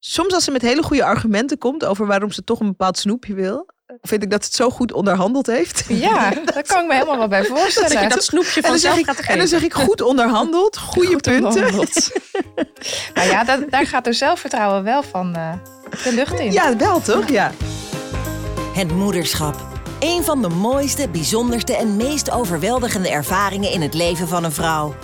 soms als ze met hele goede argumenten komt over waarom ze toch een bepaald snoepje wil, vind ik dat het zo goed onderhandeld heeft. Ja, daar kan ik me helemaal wel bij voorstellen. Dat je dat snoepje En dan, zeg vanzelf ik, gaat en dan zeg ik goed onderhandeld, goede Goed punten. onderhandeld. nou ja, dat, daar gaat er zelfvertrouwen wel van eh, de lucht in. Ja, wel toch? Ja. Het moederschap. Een van de mooiste, bijzonderste en meest overweldigende ervaringen in het leven van een vrouw.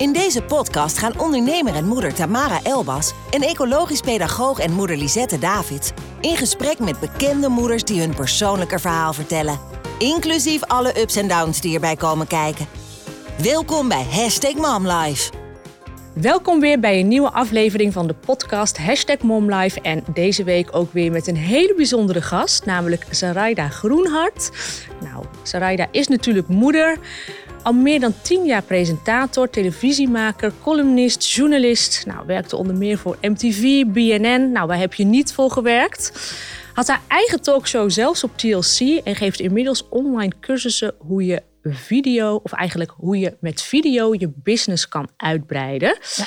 In deze podcast gaan ondernemer en moeder Tamara Elbas en ecologisch pedagoog en moeder Lisette Davids in gesprek met bekende moeders die hun persoonlijke verhaal vertellen. Inclusief alle ups en downs die erbij komen kijken. Welkom bij Hashtag MomLife. Welkom weer bij een nieuwe aflevering van de podcast Hashtag MomLife. En deze week ook weer met een hele bijzondere gast, namelijk Sarayda Groenhart. Nou, Sarayda is natuurlijk moeder. Al meer dan tien jaar presentator, televisiemaker, columnist, journalist. Nou, werkte onder meer voor MTV, BNN. Nou, waar heb je niet voor gewerkt? Had haar eigen talkshow zelfs op TLC en geeft inmiddels online cursussen hoe je video, of eigenlijk hoe je met video je business kan uitbreiden. Ja.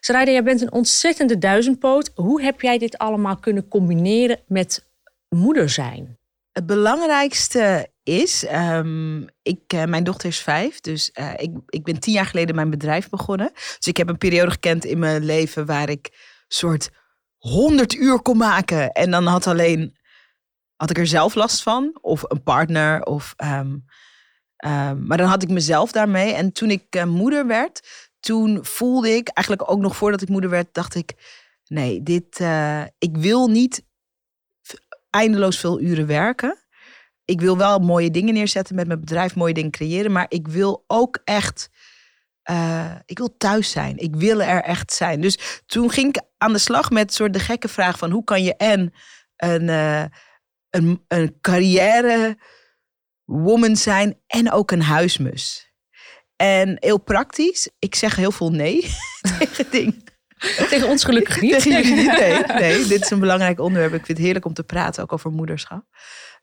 Sarayda, jij bent een ontzettende duizendpoot. Hoe heb jij dit allemaal kunnen combineren met moeder zijn? Het belangrijkste is, um, ik, uh, mijn dochter is vijf, dus uh, ik, ik ben tien jaar geleden mijn bedrijf begonnen. Dus ik heb een periode gekend in mijn leven waar ik soort 100 uur kon maken. En dan had alleen, had ik er zelf last van, of een partner, of, um, um, maar dan had ik mezelf daarmee. En toen ik uh, moeder werd, toen voelde ik, eigenlijk ook nog voordat ik moeder werd, dacht ik, nee, dit, ik wil niet eindeloos veel uren werken. Ik wil wel mooie dingen neerzetten met mijn bedrijf, mooie dingen creëren, maar ik wil ook echt uh, ik wil thuis zijn. Ik wil er echt zijn. Dus toen ging ik aan de slag met soort de gekke vraag van hoe kan je en een, uh, een, een carrière woman zijn en ook een huismus. En heel praktisch, ik zeg heel veel nee tegen dingen. Tegen ons gelukkig niet. tegen jullie niet, nee, nee. Dit is een belangrijk onderwerp. Ik vind het heerlijk om te praten, ook over moederschap.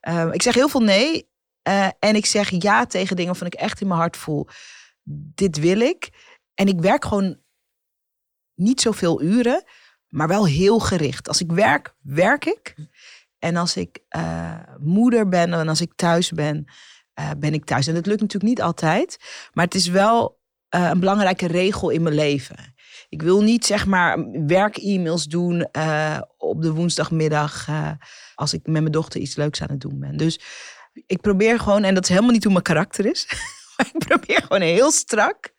Um, ik zeg heel veel nee. Uh, en ik zeg ja tegen dingen waarvan ik echt in mijn hart voel dit wil ik. En ik werk gewoon niet zoveel uren, maar wel heel gericht. Als ik werk, werk ik. En als ik uh, moeder ben en als ik thuis ben, uh, ben ik thuis. En dat lukt natuurlijk niet altijd, maar het is wel een belangrijke regel in mijn leven. Ik wil niet zeg maar werk-e-mails doen op de woensdagmiddag als ik met mijn dochter iets leuks aan het doen ben. Dus ik probeer gewoon, en dat is helemaal niet hoe mijn karakter is. Maar ik probeer gewoon heel strak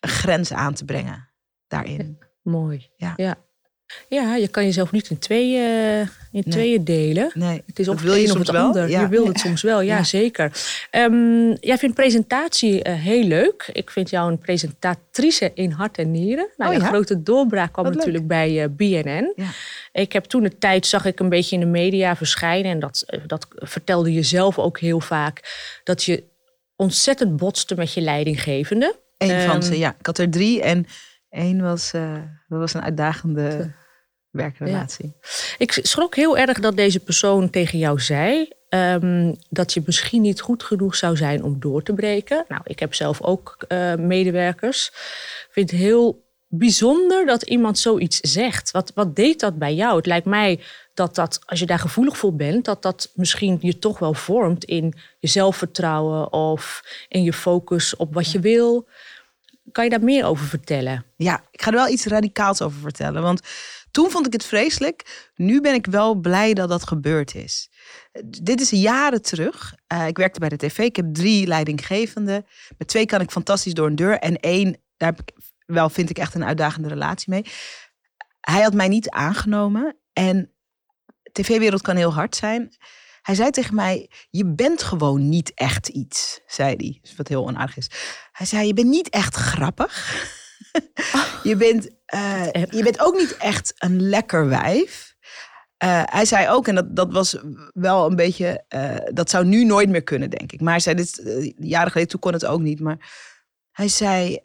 een grens aan te brengen daarin. Ja, mooi. Ja. ja. Ja, je kan jezelf niet in tweeën, in Nee. tweeën delen. Nee, Het is of wil je een of het wel. ander. Ja. Je wil het soms wel, ja, Ja. zeker. Ehm, jij vindt presentatie eh, heel leuk. Ik vind jou een presentatrice in hart en nieren. Nou, Oh ja? grote doorbraak kwam Wat leuk. natuurlijk bij eh, BNN. Ja. Ik heb toen de tijd, zag ik een beetje in de media verschijnen. En dat, eh, dat vertelde je zelf ook heel vaak. Dat je ontzettend botste met je leidinggevende. Eén van Ehm, ze, ja. Ik had er drie en één was, eh, dat was een uitdagende werkrelatie. Ik schrok heel erg dat deze persoon tegen jou zei ehm, dat je misschien niet goed genoeg zou zijn om door te breken. Nou, ik heb zelf ook eh, medewerkers. Ik vind het heel bijzonder dat iemand zoiets zegt. Wat, wat deed dat bij jou? Het lijkt mij dat dat, als je daar gevoelig voor bent, dat dat misschien je toch wel vormt in je zelfvertrouwen of in je focus op wat je wil. Kan je daar meer over vertellen? Ja, ik ga er wel iets radicaals over vertellen. Want toen vond ik het vreselijk. Nu ben ik wel blij dat dat gebeurd is. Dit is jaren terug. Eh, ik werkte bij de tv. Ik heb drie leidinggevenden. Met twee kan ik fantastisch door een deur. En één, daar heb ik wel, vind ik echt een uitdagende relatie mee. Hij had mij niet aangenomen. En tv-wereld kan heel hard zijn. Hij zei tegen mij, je bent gewoon niet echt iets, zei hij. Wat heel onaardig is. Hij zei, je bent niet echt grappig. je, bent, eh, je bent ook niet echt een lekker wijf. Eh, hij zei ook, en dat, dat was wel een beetje, eh, dat zou nu nooit meer kunnen, denk ik. Maar hij zei, dit, jaren geleden, toen kon het ook niet. Maar hij zei,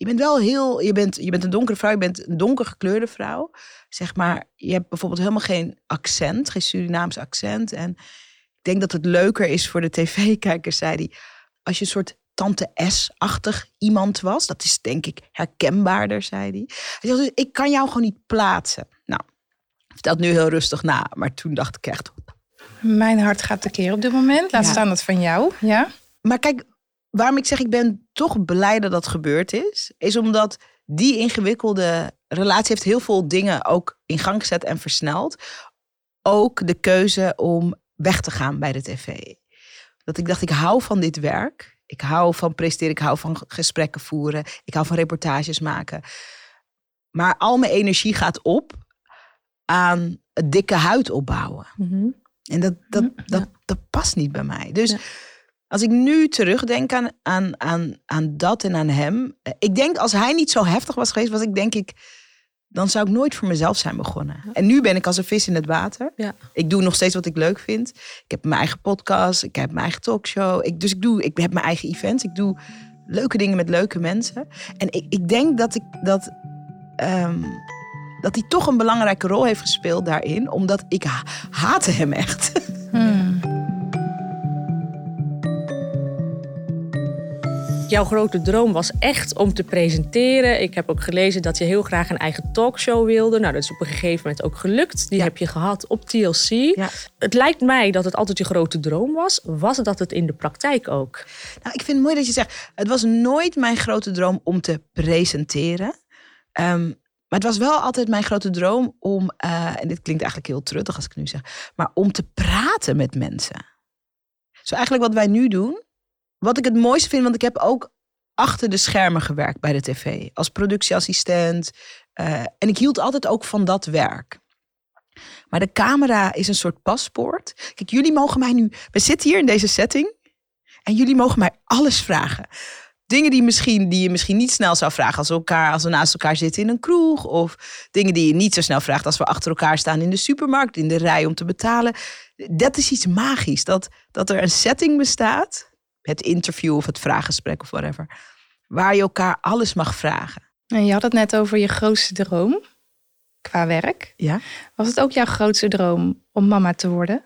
je bent wel heel, je bent, je bent een donkere vrouw, je bent een donker gekleurde vrouw. Zeg maar, je hebt bijvoorbeeld helemaal geen accent, geen Surinaams accent. En ik denk dat het leuker is voor de tv-kijkers, zei hij, als je een soort tante S-achtig iemand was. Dat is denk ik herkenbaarder, zei hij. Hij zegt, dus, ik kan jou gewoon niet plaatsen. Nou, Vertelt nu heel rustig na, maar toen dacht ik echt. Mijn hart gaat tekeer op dit moment. Laat Ja. staan dat van jou. Ja. Maar kijk, waarom ik zeg ik ben toch blij dat dat gebeurd is, is omdat die ingewikkelde relatie heeft heel veel dingen ook in gang gezet en versneld. Ook de keuze om weg te gaan bij de tv. Dat ik dacht, ik hou van dit werk. Ik hou van presenteren, ik hou van gesprekken voeren. Ik hou van reportages maken. Maar al mijn energie gaat op aan het dikke huid opbouwen. Mhm. En dat, dat, dat, dat past niet bij mij. Dus als ik nu terugdenk aan, aan, aan, aan dat en aan hem. eh, Ik denk als hij niet zo heftig was geweest, was ik denk ik. Dan zou ik nooit voor mezelf zijn begonnen. En nu ben ik als een vis in het water. Ja. Ik doe nog steeds wat ik leuk vind. Ik heb mijn eigen podcast. Ik heb mijn eigen talkshow. Ik, dus ik, doe, ik heb mijn eigen events. Ik doe leuke dingen met leuke mensen. En ik, ik denk dat ik dat. ehm, dat hij toch een belangrijke rol heeft gespeeld daarin. Omdat ik ha- haatte hem echt. Hmm. Jouw grote droom was echt om te presenteren. Ik heb ook gelezen dat je heel graag een eigen talkshow wilde. Nou, dat is op een gegeven moment ook gelukt. Die Ja. heb je gehad op TLC. Ja. Het lijkt mij dat het altijd je grote droom was. Was dat het in de praktijk ook? Nou, ik vind het mooi dat je zegt, het was nooit mijn grote droom om te presenteren. Ehm, maar het was wel altijd mijn grote droom om, eh, en dit klinkt eigenlijk heel truttig als ik het nu zeg, maar om te praten met mensen. Zo eigenlijk wat wij nu doen, wat ik het mooiste vind, want ik heb ook achter de schermen gewerkt bij de tv, als productieassistent. eh, en ik hield altijd ook van dat werk. Maar de camera is een soort paspoort. Kijk, jullie mogen mij nu. We zitten hier in deze setting. En jullie mogen mij alles vragen. Dingen die, misschien, die je misschien niet snel zou vragen als we, elkaar, als we naast elkaar zitten in een kroeg. Of dingen die je niet zo snel vraagt als we achter elkaar staan in de supermarkt, in de rij om te betalen. Dat is iets magisch. Dat, dat er een setting bestaat, het interview of het vraaggesprek of whatever, waar je elkaar alles mag vragen. En je had het net over je grootste droom qua werk. Ja? Was het ook jouw grootste droom om mama te worden?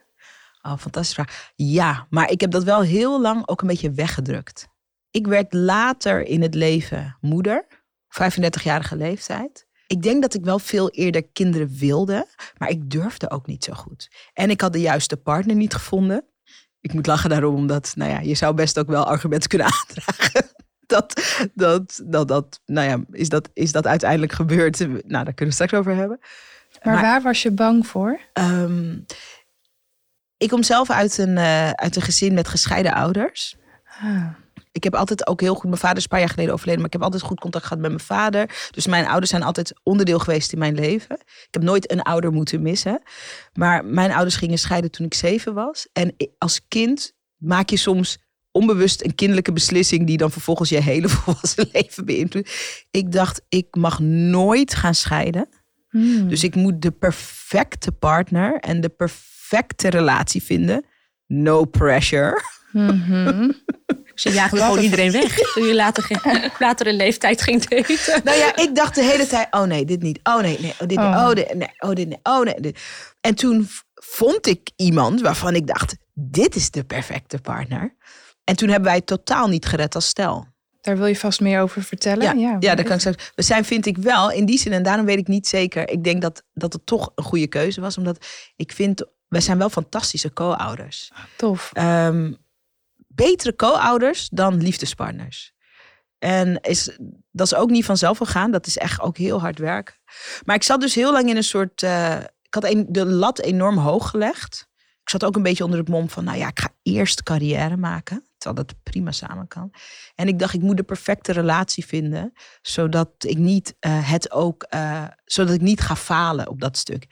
Oh, fantastische vraag. Ja, maar ik heb dat wel heel lang ook een beetje weggedrukt. Ik werd later in het leven moeder, 35-jarige leeftijd. Ik denk dat ik wel veel eerder kinderen wilde, maar ik durfde ook niet zo goed. En ik had de juiste partner niet gevonden. Ik moet lachen daarom, omdat, nou ja, je zou best ook wel argumenten kunnen aandragen. Dat, dat, dat, dat, nou ja, is dat, is dat uiteindelijk gebeurd? Nou, daar kunnen we het straks over hebben. Maar, Maar- waar was je bang voor? Ehm, ik kom zelf uit een, eh, uit een gezin met gescheiden ouders. Ah. Ik heb altijd ook heel goed, mijn vader is een paar jaar geleden overleden, maar ik heb altijd goed contact gehad met mijn vader. Dus mijn ouders zijn altijd onderdeel geweest in mijn leven. Ik heb nooit een ouder moeten missen. Maar mijn ouders gingen scheiden toen ik zeven was. En als kind maak je soms onbewust een kinderlijke beslissing die dan vervolgens je hele volwassen leven beïnvloedt. Ik dacht, ik mag nooit gaan scheiden. Hmm. Dus ik moet de perfecte partner en de perfecte relatie vinden. No pressure. Mhm. Je jaagde gewoon iedereen weg toen je later, ge- later in leeftijd ging daten. Nou ja, ik dacht de hele tijd, oh nee, dit niet. Oh nee, nee, oh dit niet. Oh. Oh, dit, nee, oh dit, nee, oh nee. dit. En toen vond ik iemand waarvan ik dacht, dit is de perfecte partner. En toen hebben wij het totaal niet gered als stel. Daar wil je vast meer over vertellen. Ja, ja, dat kan ik zeggen. We zijn, vind ik wel, in die zin, en daarom weet ik niet zeker. Ik denk dat, dat het toch een goede keuze was. Omdat ik vind, wij zijn wel fantastische co-ouders. Tof. Ehm, betere co-ouders dan liefdespartners. En is, dat is ook niet vanzelf gegaan. Dat is echt ook heel hard werken. Maar ik zat dus heel lang in een soort... eh, ik had een, de lat enorm hoog gelegd. Ik zat ook een beetje onder het mom van... nou ja, ik ga eerst carrière maken. Terwijl dat prima samen kan. En ik dacht, ik moet de perfecte relatie vinden. Zodat ik niet eh, het ook... eh, zodat ik niet ga falen op dat stuk.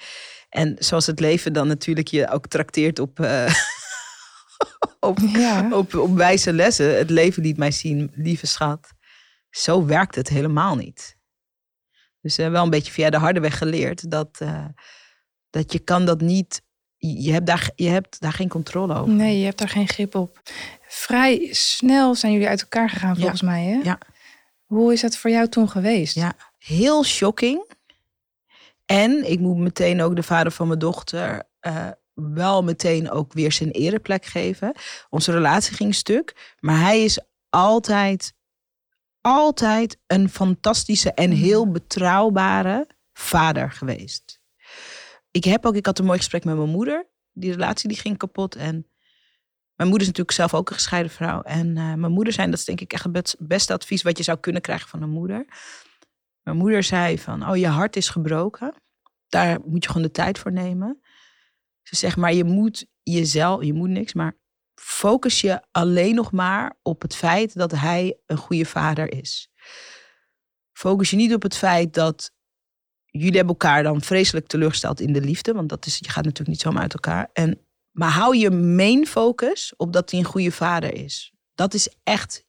En zoals het leven dan natuurlijk je ook trakteert op... op, Ja. op, op wijze lessen. Het leven liet mij zien, lieve schat. Zo werkt het helemaal niet. Dus eh, wel een beetje via de harde weg geleerd. Dat, eh, dat je kan dat niet... Je hebt, daar, je hebt daar geen controle over. Nee, je hebt daar geen grip op. Vrij snel zijn jullie uit elkaar gegaan, Ja. volgens mij. Hè? Ja. Hoe is dat voor jou toen geweest? Ja, heel shocking. En ik moet meteen ook de vader van mijn dochter eh, wel meteen ook weer zijn ereplek geven. Onze relatie ging stuk. Maar hij is altijd, altijd een fantastische en heel betrouwbare vader geweest. ik heb ook, ik had een mooi gesprek met mijn moeder. Die relatie die ging kapot. En mijn moeder is natuurlijk zelf ook een gescheiden vrouw. En eh, mijn moeder zei, dat is denk ik echt het best- beste advies wat je zou kunnen krijgen van een moeder. Mijn moeder zei van, oh je hart is gebroken. Daar moet je gewoon de tijd voor nemen. Ze zegt, maar je moet jezelf, je moet niks, maar focus je alleen nog maar op het feit dat hij een goede vader is. Focus je niet op het feit dat jullie hebben elkaar dan vreselijk teleurgesteld in de liefde, want dat is, je gaat natuurlijk niet zomaar uit elkaar. En, maar hou je main focus op dat hij een goede vader is. Dat is echt,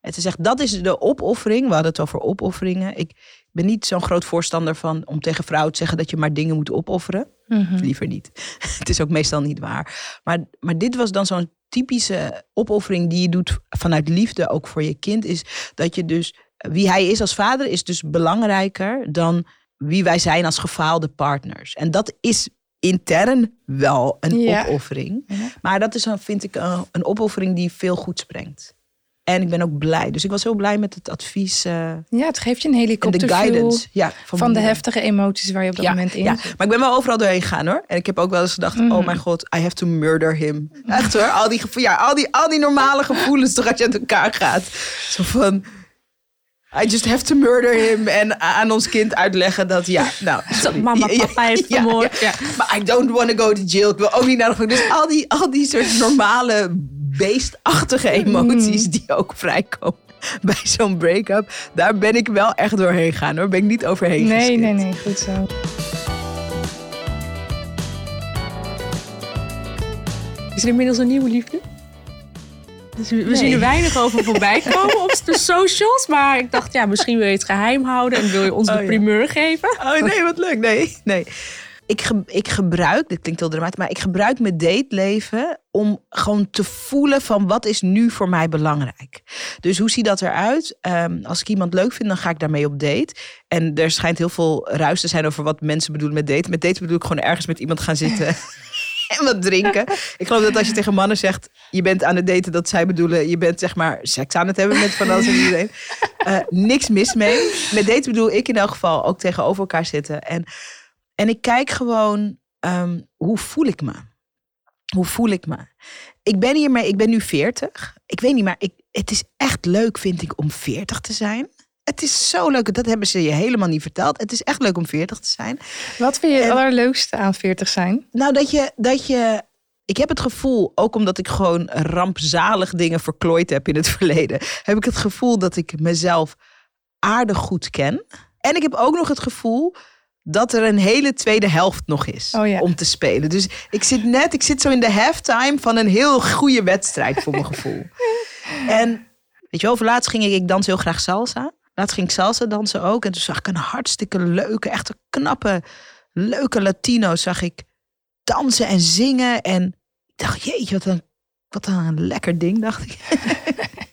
het is echt, dat is de opoffering. We hadden het over opofferingen. Ik ben niet zo'n groot voorstander van om tegen vrouwen te zeggen dat je maar dingen moet opofferen. Mhm. Liever niet. Het is ook meestal niet waar. Maar, maar dit was dan zo'n typische opoffering die je doet vanuit liefde, ook voor je kind. Is dat je dus, wie hij is als vader, is dus belangrijker dan wie wij zijn als gefaalde partners. En dat is intern wel een Ja. opoffering. Ja. Maar dat is, dan, vind ik, een, een opoffering die veel goeds brengt. En ik ben ook blij. Dus ik was heel blij met het advies eh, Ja, het geeft je een en de guidance. Ja, van de heftige emoties waar je op dat Ja, moment in ja, zit. maar ik ben wel overal doorheen gegaan hoor. En ik heb ook wel eens gedacht, Mhm. oh mijn god, I have to murder him. Echt hoor, al die, ja, al die, al die normale gevoelens toch als je uit elkaar gaat. Zo van, I just have to murder him. En aan ons kind uitleggen dat, ja, nou. sorry. mama, Ja, ja, papa heeft ja, vermoord. ja. Maar I don't want to go to jail. Ik wil ook niet naar de. Dus al die, al die soort normale beestachtige emoties Mhm. die ook vrijkomen bij zo'n break-up. Daar ben ik wel echt doorheen gegaan hoor. Ben ik niet overheen Nee, geskipt. nee, nee, goed zo. Is er inmiddels een nieuwe liefde? Dus we Nee. zien er weinig over voorbij komen op de socials. Maar ik dacht, ja, misschien wil je het geheim houden en wil je ons Oh, de ja. primeur geven. Oh nee, wat leuk. Nee, nee. Ik, ge- ik gebruik, dit klinkt heel dramatisch, maar ik gebruik mijn dateleven om gewoon te voelen van wat is nu voor mij belangrijk. Dus hoe ziet dat eruit? Ehm, als ik iemand leuk vind, dan ga ik daarmee op date. En er schijnt heel veel ruis te zijn over wat mensen bedoelen met daten. Met daten bedoel ik gewoon ergens met iemand gaan zitten en wat drinken. Ik geloof dat als je tegen mannen zegt, je bent aan het daten, dat zij bedoelen, je bent zeg maar seks aan het hebben met van alles en iedereen. Eh, niks mis mee. Met daten bedoel ik in elk geval ook tegenover elkaar zitten. En, en ik kijk gewoon, ehm, hoe voel ik me? Hoe voel ik me? Ik ben hiermee, ik ben nu 40. Ik weet niet, maar ik, het is echt leuk, vind ik, om 40 te zijn. Het is zo leuk, dat hebben ze je helemaal niet verteld. Het is echt leuk om 40 te zijn. Wat vind je het allerleukste aan 40 zijn? Nou, dat je, dat je. Ik heb het gevoel, ook omdat ik gewoon rampzalig dingen verklooid heb in het verleden, heb ik het gevoel dat ik mezelf aardig goed ken. En ik heb ook nog het gevoel dat er een hele tweede helft nog is Oh ja. om te spelen. Dus ik zit net, ik zit zo in de halftime van een heel goede wedstrijd voor mijn gevoel. En weet je wel, voor laatst ging ik, ik dans heel graag salsa. Laatst ging ik salsa dansen ook. En toen zag ik een hartstikke leuke, echt een knappe, leuke Latino zag ik dansen en zingen. En ik dacht, jeetje, wat een, wat een lekker ding, dacht ik.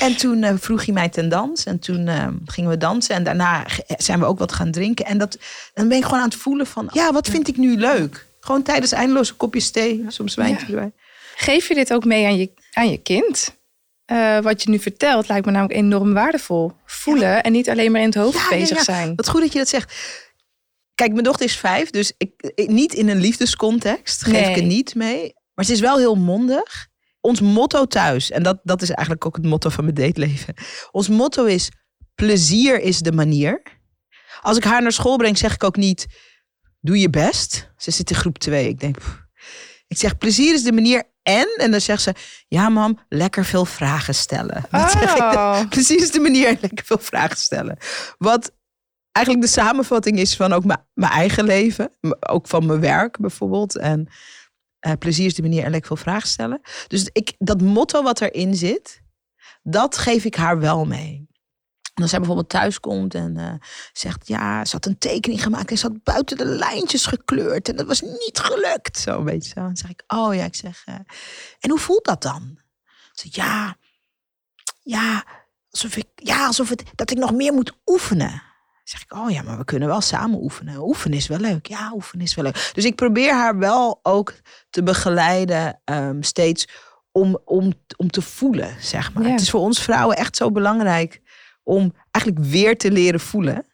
en toen eh, vroeg hij mij ten dans. En toen eh, gingen we dansen. En daarna zijn we ook wat gaan drinken. En dat, dan ben ik gewoon aan het voelen van, ja, wat vind ik nu leuk? Gewoon tijdens eindeloze kopjes thee, soms wijntje Ja. erbij. Geef je dit ook mee aan je, aan je kind? Eh, wat je nu vertelt lijkt me namelijk enorm waardevol. Voelen en niet alleen maar in het hoofd Ja, bezig ja. zijn. Wat goed dat je dat zegt. Kijk, mijn dochter is vijf, dus ik, ik- niet in een liefdescontext geef Nee. ik het niet mee. Maar ze is wel heel mondig. Ons motto thuis, en dat, dat is eigenlijk ook het motto van mijn dateleven. Ons motto is, plezier is de manier. Als ik haar naar school breng, zeg ik ook niet, doe je best. Ze zit in groep twee. Ik denk, pff. ik zeg, plezier is de manier en, en dan zegt ze, ja mam, lekker veel vragen stellen. Dat zeg ik dan. Oh, Precies de manier lekker veel vragen stellen. Wat eigenlijk de samenvatting is van ook mijn- eigen leven. Ook van mijn werk bijvoorbeeld. En eh, plezier is de manier en lekker veel vragen stellen. Dus ik, dat motto wat erin zit, dat geef ik haar wel mee. En als zij bijvoorbeeld thuis komt en eh, zegt, ja, ze had een tekening gemaakt en ze had buiten de lijntjes gekleurd en dat was niet gelukt. Zo een beetje zo. Dan zeg ik, oh ja, ik zeg, eh, en hoe voelt dat dan? Ze ja, ja, alsof ik, ja, alsof het, dat ik nog meer moet oefenen. Zeg ik, oh ja, maar we kunnen wel samen oefenen. Oefenen is wel leuk. Ja, oefenen is wel leuk. Dus ik probeer haar wel ook te begeleiden, ehm, steeds om, om, om te voelen, zeg maar. Ja. Het is voor ons vrouwen echt zo belangrijk om eigenlijk weer te leren voelen.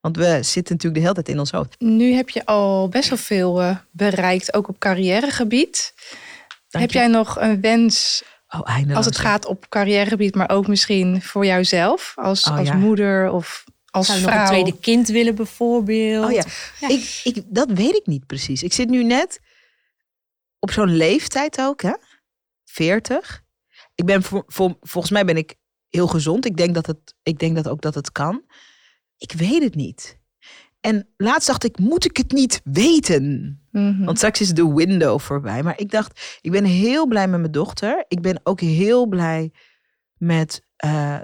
Want we zitten natuurlijk de hele tijd in ons hoofd. Nu heb je al best wel veel uh, bereikt, ook op carrièregebied. Dank heb je. jij nog een wens Oh, als het gaat op carrièregebied, maar ook misschien voor jouzelf als, Oh, als ja. moeder of als Zou nog een tweede kind willen bijvoorbeeld? Oh ja, Ja. Ik, ik, dat weet ik niet precies. Ik zit nu net op zo'n leeftijd ook, hè? 40. Ik ben voor, voor- volgens mij ben ik heel gezond. Ik denk, dat het, ik denk dat ook dat het kan. Ik weet het niet. En laatst dacht ik, moet ik het niet weten? Mhm. Want straks is de window voorbij. Maar ik dacht, ik ben heel blij met mijn dochter. Ik ben ook heel blij met eh,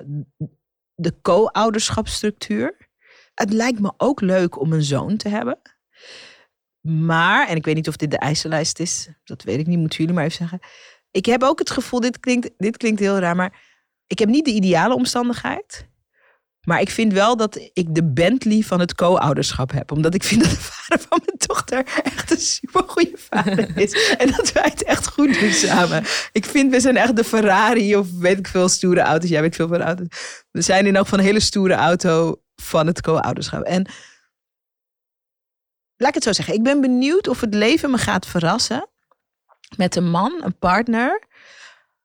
de co-ouderschapsstructuur. Het lijkt me ook leuk om een zoon te hebben. Maar, en ik weet niet of dit de eisenlijst is. Dat weet ik niet, moeten jullie maar even zeggen. Ik heb ook het gevoel, dit klinkt, dit klinkt heel raar, maar ik heb niet de ideale omstandigheid. Maar ik vind wel dat ik de Bentley van het co-ouderschap heb. Omdat ik vind dat de vader van mijn dochter echt een supergoeie vader is. en dat wij het echt goed doen samen. Ik vind, we zijn echt de Ferrari of weet ik veel stoere auto's. Jij weet veel van auto's. We zijn in elk geval een hele stoere auto van het co-ouderschap. En laat ik het zo zeggen. Ik ben benieuwd of het leven me gaat verrassen. Met een man, een partner.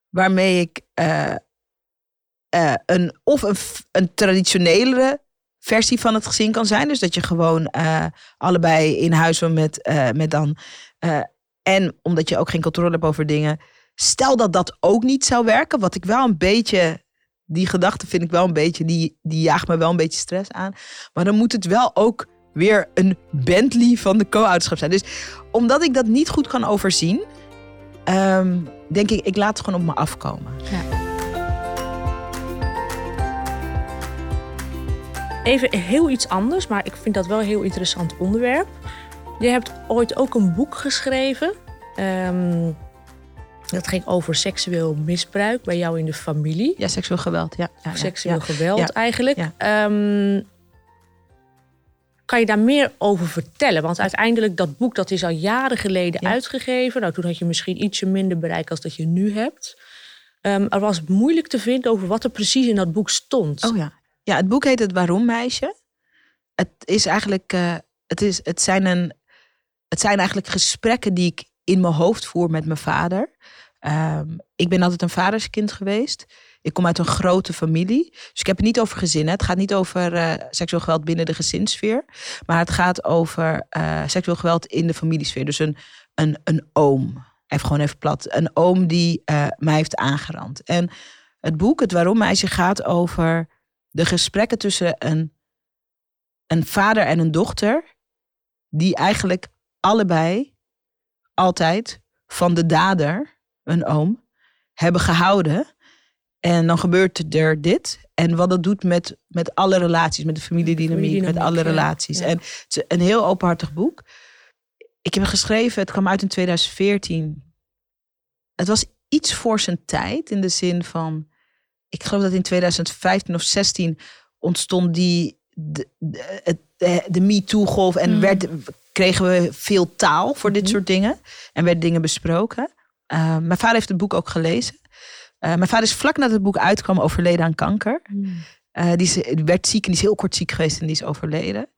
Waarmee ik eh, eh, een, of een, traditionelere versie van het gezin kan zijn. Dus dat je gewoon eh, allebei in huis woont met, eh, met dan. en omdat je ook geen controle hebt over dingen. Stel dat dat ook niet zou werken. Wat ik wel een beetje. Die gedachte vind ik wel een beetje. Die, die jaagt me wel een beetje stress aan. Maar dan moet het wel ook weer een Bentley van de co-ouderschap zijn. Dus omdat ik dat niet goed kan overzien. ehm, denk ik, ik laat het gewoon op me afkomen. Even heel iets anders, maar ik vind dat wel een heel interessant onderwerp. Je hebt ooit ook een boek geschreven. ehm, dat ging over seksueel misbruik bij jou in de familie. Ja, seksueel geweld. Ja, ja, ja, seksueel ja. geweld eigenlijk. Ehm, kan je daar meer over vertellen? Want uiteindelijk, dat boek dat is al jaren geleden uitgegeven. Nou, toen had je misschien ietsje minder bereik als dat je nu hebt. Ehm, er was moeilijk te vinden over wat er precies in dat boek stond. Oh ja. Ja, het boek heet Het Waarom Meisje. Het is eigenlijk, eh, het, is, het, zijn een, het zijn eigenlijk gesprekken die ik in mijn hoofd voer met mijn vader. Ehm, ik ben altijd een vaderskind geweest. Ik kom uit een grote familie. Dus ik heb het niet over gezinnen. Het gaat niet over eh, seksueel geweld binnen de gezinssfeer. Maar het gaat over eh, seksueel geweld in de familiesfeer. Dus een, een, een oom. Even gewoon even plat. Een oom die mij heeft aangerand. En het boek, Het Waarom Meisje, gaat over de gesprekken tussen een, een vader en een dochter. Die eigenlijk allebei altijd van de dader, een oom, hebben gehouden. En dan gebeurt er dit. En wat dat doet met, met alle relaties, met de familiedynamiek, met alle relaties. Ja. En het is een heel openhartig boek. Ik heb het geschreven, het kwam uit in 2014. Het was iets voor zijn tijd, in de zin van... Ik geloof dat in 2015 of 16 ontstond die... De, de, de, de MeToo-golf en Mm. werd, kregen we veel taal voor dit Mhm. soort dingen. En werden dingen besproken. Uh, mijn vader heeft het boek ook gelezen. Uh, mijn vader is vlak nadat het boek uitkwam overleden aan kanker. Hmm. Uh, die, is, werd ziek en die is heel kort ziek geweest en die is overleden.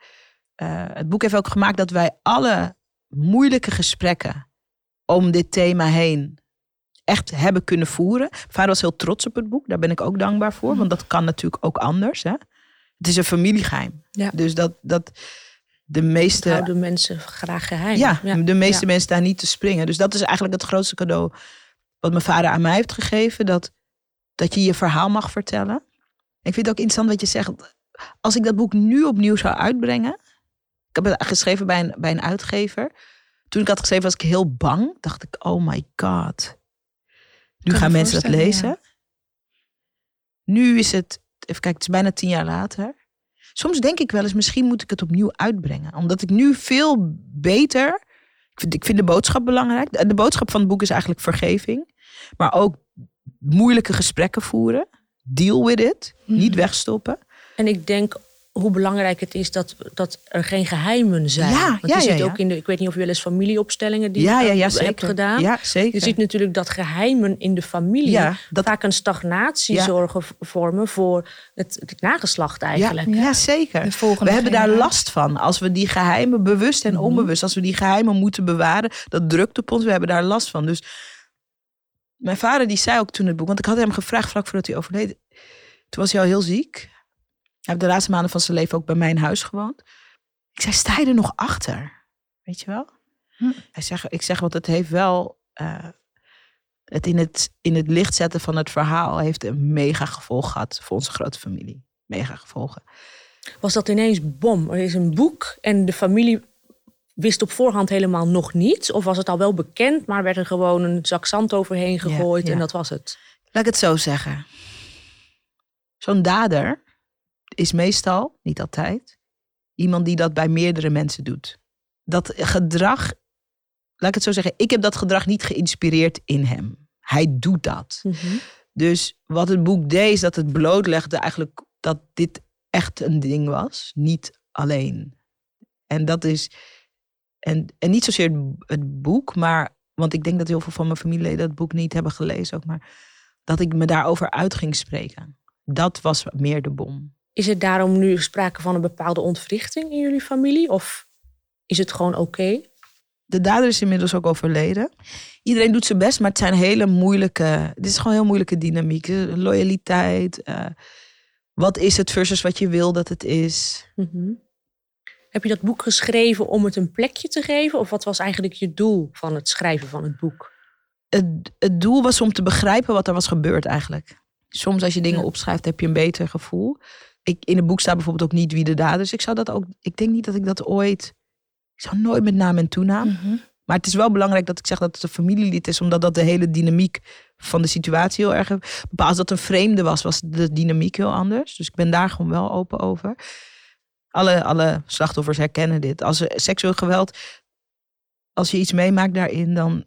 Het boek heeft ook gemaakt dat wij alle moeilijke gesprekken om dit thema heen echt hebben kunnen voeren. Mijn vader was heel trots op het boek. Daar ben ik ook dankbaar voor. Want dat kan natuurlijk ook anders. Hè? Het is een familiegeheim. Ja. Dus dat, dat de meeste... Dat houden mensen graag geheim. Ja, de meeste Ja. mensen daar niet te springen. Dus dat is eigenlijk het grootste cadeau wat mijn vader aan mij heeft gegeven. Dat, dat je je verhaal mag vertellen. Ik vind het ook interessant wat je zegt. Als ik dat boek nu opnieuw zou uitbrengen. Ik heb het geschreven bij een, bij een uitgever. Toen ik had geschreven was ik heel bang. Dacht ik, oh my god. Nu gaan me mensen dat lezen. Nu is het, even kijken, het is bijna tien jaar later. Soms denk ik wel eens, misschien moet ik het opnieuw uitbrengen. Omdat ik nu veel beter. Ik vind, ik vind de boodschap belangrijk. De, de boodschap van het boek is eigenlijk vergeving. Maar ook moeilijke gesprekken voeren. Deal with it. Mhm. Niet wegstoppen. En ik denk hoe belangrijk het is dat, dat er geen geheimen zijn. Ja, Want ja, je ja, ziet ja. ook in de, ik weet niet of je wel eens familieopstellingen die ja, ja, je ja, hebt zeker. gedaan. Ja, zeker. Je ziet natuurlijk dat geheimen in de familie Ja, dat- vaak een stagnatie Ja. zorgen vormen voor het, het nageslacht eigenlijk. Ja, ja, zeker. De volgende We hebben daar last van. Als we die geheimen, bewust en onbewust, als we die geheimen moeten bewaren, dat drukt op ons. We hebben daar last van. Dus mijn vader die zei ook toen het boek, want ik had hem gevraagd vlak voordat hij overleed. Toen was hij al heel ziek. Hij heeft de laatste maanden van zijn leven ook bij mijn huis gewoond. Ik zei, sta je er nog achter? Weet je wel? Hij zegt, ik zeg, want het heeft wel... eh, het in, het in het licht zetten van het verhaal heeft een mega gevolg gehad voor onze grote familie. Mega gevolgen. Was dat ineens bom? Er is een boek en de familie wist op voorhand helemaal nog niets? Of was het al wel bekend, maar werd er gewoon een zak zand overheen gegooid ja. en dat was het? Laat ik het zo zeggen. Zo'n dader is meestal, niet altijd, iemand die dat bij meerdere mensen doet. Dat gedrag, laat ik het zo zeggen, ik heb dat gedrag niet geïnspireerd in hem. Hij doet dat. Dus wat het boek deed, is dat het blootlegde eigenlijk dat dit echt een ding was. Niet alleen. En dat is. En, en niet zozeer het- het boek, maar. Want ik denk dat heel veel van mijn familieleden het boek niet hebben gelezen ook. Maar dat ik me daarover uit ging spreken. Dat was meer de bom. Is het daarom nu sprake van een bepaalde ontwrichting in jullie familie? Of is het gewoon oké? De dader is inmiddels ook overleden. Iedereen doet zijn best, maar het zijn hele moeilijke. Dit is gewoon heel moeilijke dynamiek. Loyaliteit. eh, wat is het versus wat je wil dat het is. Mhm. Heb je dat boek geschreven om het een plekje te geven? Of wat was eigenlijk je doel van het schrijven van het boek? het, het doel was om te begrijpen wat er was gebeurd eigenlijk. Soms als je dingen Ja. opschrijft, heb je een beter gevoel. Ik, in het boek staat bijvoorbeeld ook niet wie de dader is. Ik zou dat ook. Ik denk niet dat ik dat ooit. Ik zou nooit met naam en toenaam. Mhm. Maar het is wel belangrijk dat ik zeg dat het een familielid is, omdat dat de hele dynamiek van de situatie heel erg bepaalt. Als dat een vreemde was, was de dynamiek heel anders. Dus ik ben daar gewoon wel open over. Alle, alle slachtoffers herkennen dit. Als er seksueel geweld, als je iets meemaakt daarin, dan,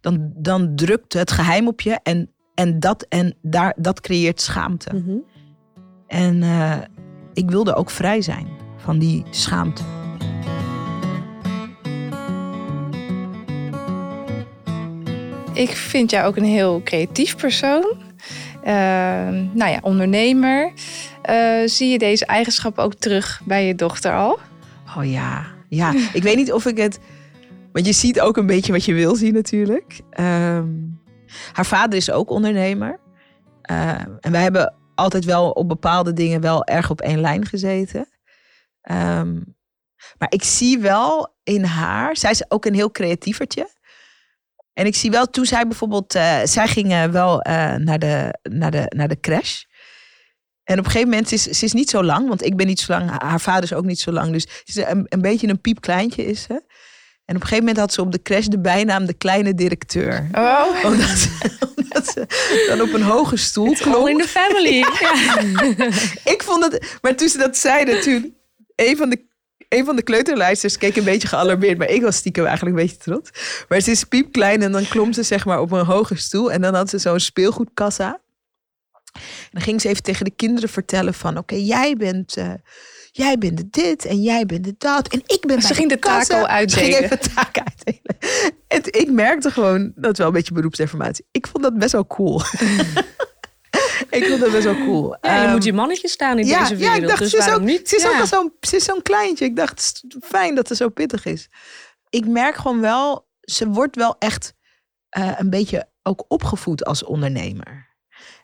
dan, dan drukt het geheim op je en, en, dat, en daar, dat creëert schaamte. Mhm. En eh, ik wilde ook vrij zijn van die schaamte. Ik vind jou ook een heel creatief persoon. Ehm, nou ja, ondernemer. Eh, zie je deze eigenschappen ook terug bij je dochter al? Oh ja, ja. Ik weet niet of ik het. Want je ziet ook een beetje wat je wil zien, natuurlijk. Ehm, haar vader is ook ondernemer. Eh, en wij hebben altijd wel op bepaalde dingen wel erg op één lijn gezeten. Ehm, maar ik zie wel in haar. Zij is ook een heel creatievertje. En ik zie wel toen zij bijvoorbeeld. eh, zij ging wel eh, naar, de, naar, de, naar de crash. En op een gegeven moment, is, ze is niet zo lang, want ik ben niet zo lang, haar vader is ook niet zo lang. Dus ze is een, een beetje een piepkleintje is ze. En op een gegeven moment had ze op de crash de bijnaam de kleine directeur. Oh, Omdat ze, omdat ze dan op een hoge stoel All klom. in the family. ja. Ik vond het, maar toen ze dat zeiden, toen een van de, een van de kleuterlijsters keek een beetje gealarmeerd, maar ik was stiekem eigenlijk een beetje trots. Maar ze is piepklein en dan klom ze zeg maar op een hoge stoel en dan had ze zo'n speelgoedkassa. En dan ging ze even tegen de kinderen vertellen van, oké, jij bent... eh, Jij bent de dit en jij bent de dat. En ik ben Ze ging de taak kassa. al uitdelen. Ze ging even de taak uitdelen. En ik merkte gewoon, dat wel een beetje beroepsinformatie. Ik vond dat best wel cool. ik vond dat best wel cool. Ja, je Ehm, moet je mannetje staan in ja, deze wereld. ja, ik dacht, dus ze is, ook, niet? ze is ook Ja. al zo'n, kleintje. Ik dacht, fijn dat ze zo pittig is. Ik merk gewoon wel, ze wordt wel echt eh, een beetje ook opgevoed als ondernemer.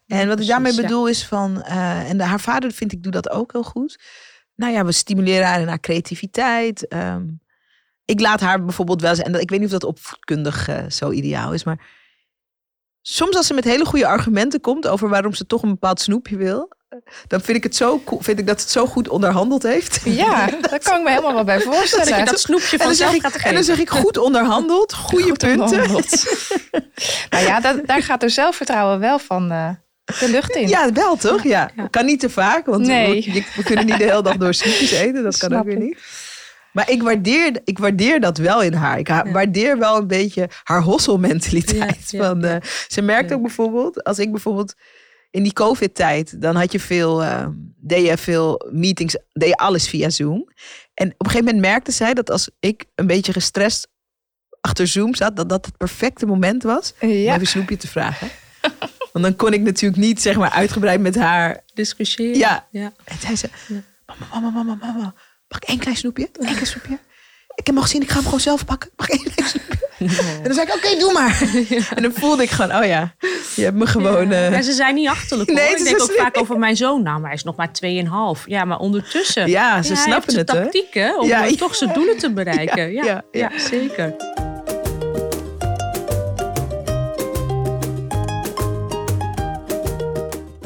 En wat ik daarmee bedoel is van, eh, en de, haar vader vind ik doet dat ook heel goed. Nou ja, we stimuleren haar in haar creativiteit. Ehm, ik laat haar bijvoorbeeld wel eens, en dat- ik weet niet of dat opvoedkundig eh, zo ideaal is, maar soms als ze met hele goede argumenten komt over waarom ze toch een bepaald snoepje wil, dan vind ik het zo vind ik dat het zo goed onderhandeld heeft. ja, daar kan ik me helemaal wel bij Dat voorstellen. dat snoepje En dan, zeg vanzelf ik, gaat en dan zeg ik goed onderhandeld, goede Goed punten. onderhandeld. nou ja, dat, daar gaat er zelfvertrouwen wel van eh, de lucht in. Ja, wel toch? Ja. Kan niet te vaak, want Nee. we, kunnen niet de hele dag door snoepjes eten. Dat kan Snap ook weer ik. niet. Maar ik waardeer, ik waardeer dat wel in haar. Ik waardeer wel een beetje haar hosselmentaliteit. Ja, van, eh, Ze merkt ook bijvoorbeeld, als ik bijvoorbeeld in die COVID-tijd, dan had je veel, uh, deed je veel meetings, deed je alles via Zoom. En op een gegeven moment merkte zij dat als ik een beetje gestrest achter Zoom zat, dat dat het perfecte moment was om even snoepje te vragen. Want dan kon ik natuurlijk niet zeg maar uitgebreid met haar discussiëren. Ja. ja. En zei ze, mama, mama, mama, mama, mag ik één klein snoepje? Eén klein snoepje? Ik heb hem gezien, ik ga hem gewoon zelf pakken. Mag ik één klein snoepje? En dan zei ik, oké, doe maar. En dan voelde ik gewoon, oh ja, je hebt me gewoon... Ja. Uh... ze zijn niet achterlijk hoor. Nee, ik denk ook vaak over mijn zoon. Nou, maar hij is nog maar 2,5. Ja, maar ondertussen... Ja, ze snappen het, hè? tactieken om toch zijn doelen te bereiken. Ja, ja, zeker.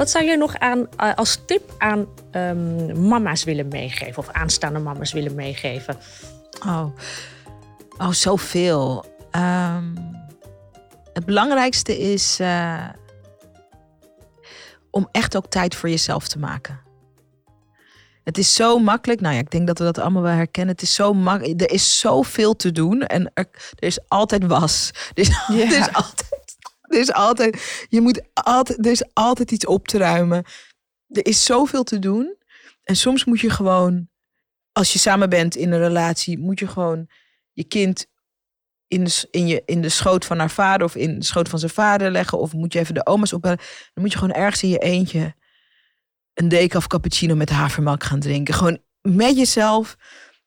Wat zou je nog aan, uh, als tip aan um, mama's willen meegeven? Of aanstaande mama's willen meegeven? Oh, oh zoveel. Um, het belangrijkste is uh, om echt ook tijd voor jezelf te maken. Het is zo makkelijk. Nou ja, ik denk dat we dat allemaal wel herkennen. Het is zo makkelijk. Er is zoveel te doen en er, er is altijd was. Er is, er is altijd er is altijd, je moet altijd, er is altijd iets op te ruimen. Er is zoveel te doen. En soms moet je gewoon, als je samen bent in een relatie, moet je gewoon je kind in de, in, je, in de schoot van haar vader of in de schoot van zijn vader leggen. Of moet je even de oma's opbellen. Dan moet je gewoon ergens in je eentje een decaf cappuccino met havermelk gaan drinken. Gewoon met jezelf,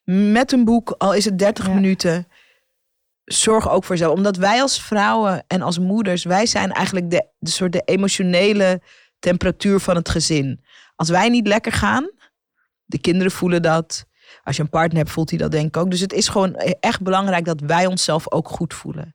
met een boek, al is het 30 minuten zorg ook voor jezelf. Omdat wij als vrouwen en als moeders, wij zijn eigenlijk de, de soort de emotionele temperatuur van het gezin. Als wij niet lekker gaan, de kinderen voelen dat. Als je een partner hebt, voelt hij dat denk ik ook. Dus het is gewoon echt belangrijk dat wij onszelf ook goed voelen.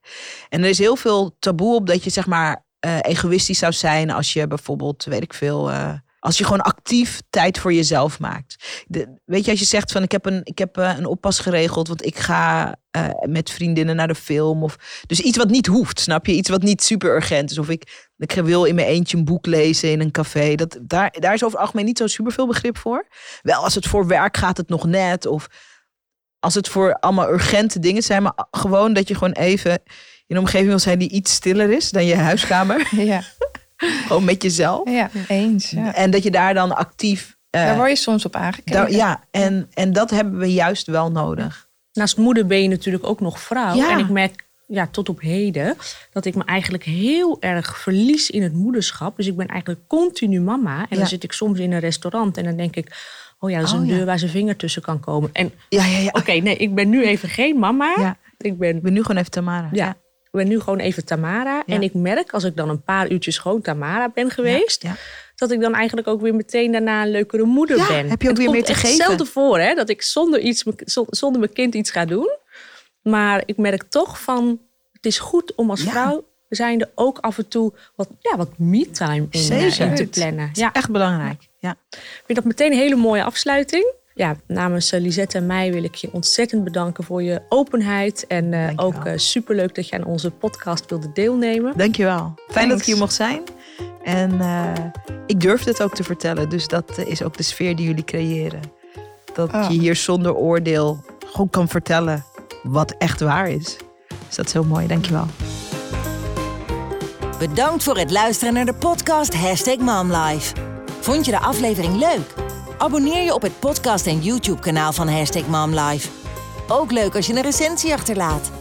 En er is heel veel taboe op dat je zeg maar uh, egoïstisch zou zijn als je bijvoorbeeld, weet ik veel. Uh, als je gewoon actief tijd voor jezelf maakt. De, weet je, als je zegt van ik heb een, ik heb uh, een oppas geregeld, want ik ga uh, met vriendinnen naar de film. Of, dus iets wat niet hoeft, snap je? Iets wat niet super urgent is. Of ik, ik wil in mijn eentje een boek lezen in een café. Dat, daar, daar is over het algemeen niet zo super veel begrip voor. Wel, als het voor werk gaat, het nog net. Of als het voor allemaal urgente dingen zijn. Maar gewoon dat je gewoon even in een omgeving wil zijn die iets stiller is dan je huiskamer. Ja. Gewoon met jezelf. Ja, eens. Ja. En dat je daar dan actief. Uh, daar word je soms op aangekeken. ja, en, en dat hebben we juist wel nodig. Naast moeder ben je natuurlijk ook nog vrouw. Ja. En ik merk ja, tot op heden dat ik me eigenlijk heel erg verlies in het moederschap. Dus ik ben eigenlijk continu mama. En dan zit ik soms in een restaurant en dan denk ik. Oh ja, dat is een oh, deur waar zijn vinger tussen kan komen. En ja, ja, ja. oké, nee, ik ben nu even geen mama. Ik ben, ik ben nu gewoon even Tamara. Ja, ben nu gewoon even Tamara. En ik merk als ik dan een paar uurtjes gewoon Tamara ben geweest. Dat ik dan eigenlijk ook weer meteen daarna een leukere moeder ben. Heb je ook weer meer te geven? hetzelfde voor, hè? Dat ik zonder, iets, zonder mijn kind iets ga doen. Maar ik merk toch van, het is goed om als vrouw zijnde ook af en toe wat, ja, wat me-time in, in, te plannen. Ja, echt belangrijk. Ja. Ik vind dat meteen een hele mooie afsluiting ja, namens eh, Lisette en mij wil ik je ontzettend bedanken voor je openheid. En uh, ook uh, superleuk dat je aan onze podcast wilde deelnemen. Dankjewel. Fijn dat ik hier mocht zijn. En uh, ik durfde het ook te vertellen. Dus dat is ook de sfeer die jullie creëren. Dat oh. je hier zonder oordeel gewoon kan vertellen wat echt waar is. Dus dat is heel mooi. Dankjewel. Bedankt voor het luisteren naar de podcast Hashtag MomLife. Vond je de aflevering leuk? Abonneer je op het podcast- en YouTube-kanaal van Hashtag MomLife. Ook leuk als je een recensie achterlaat.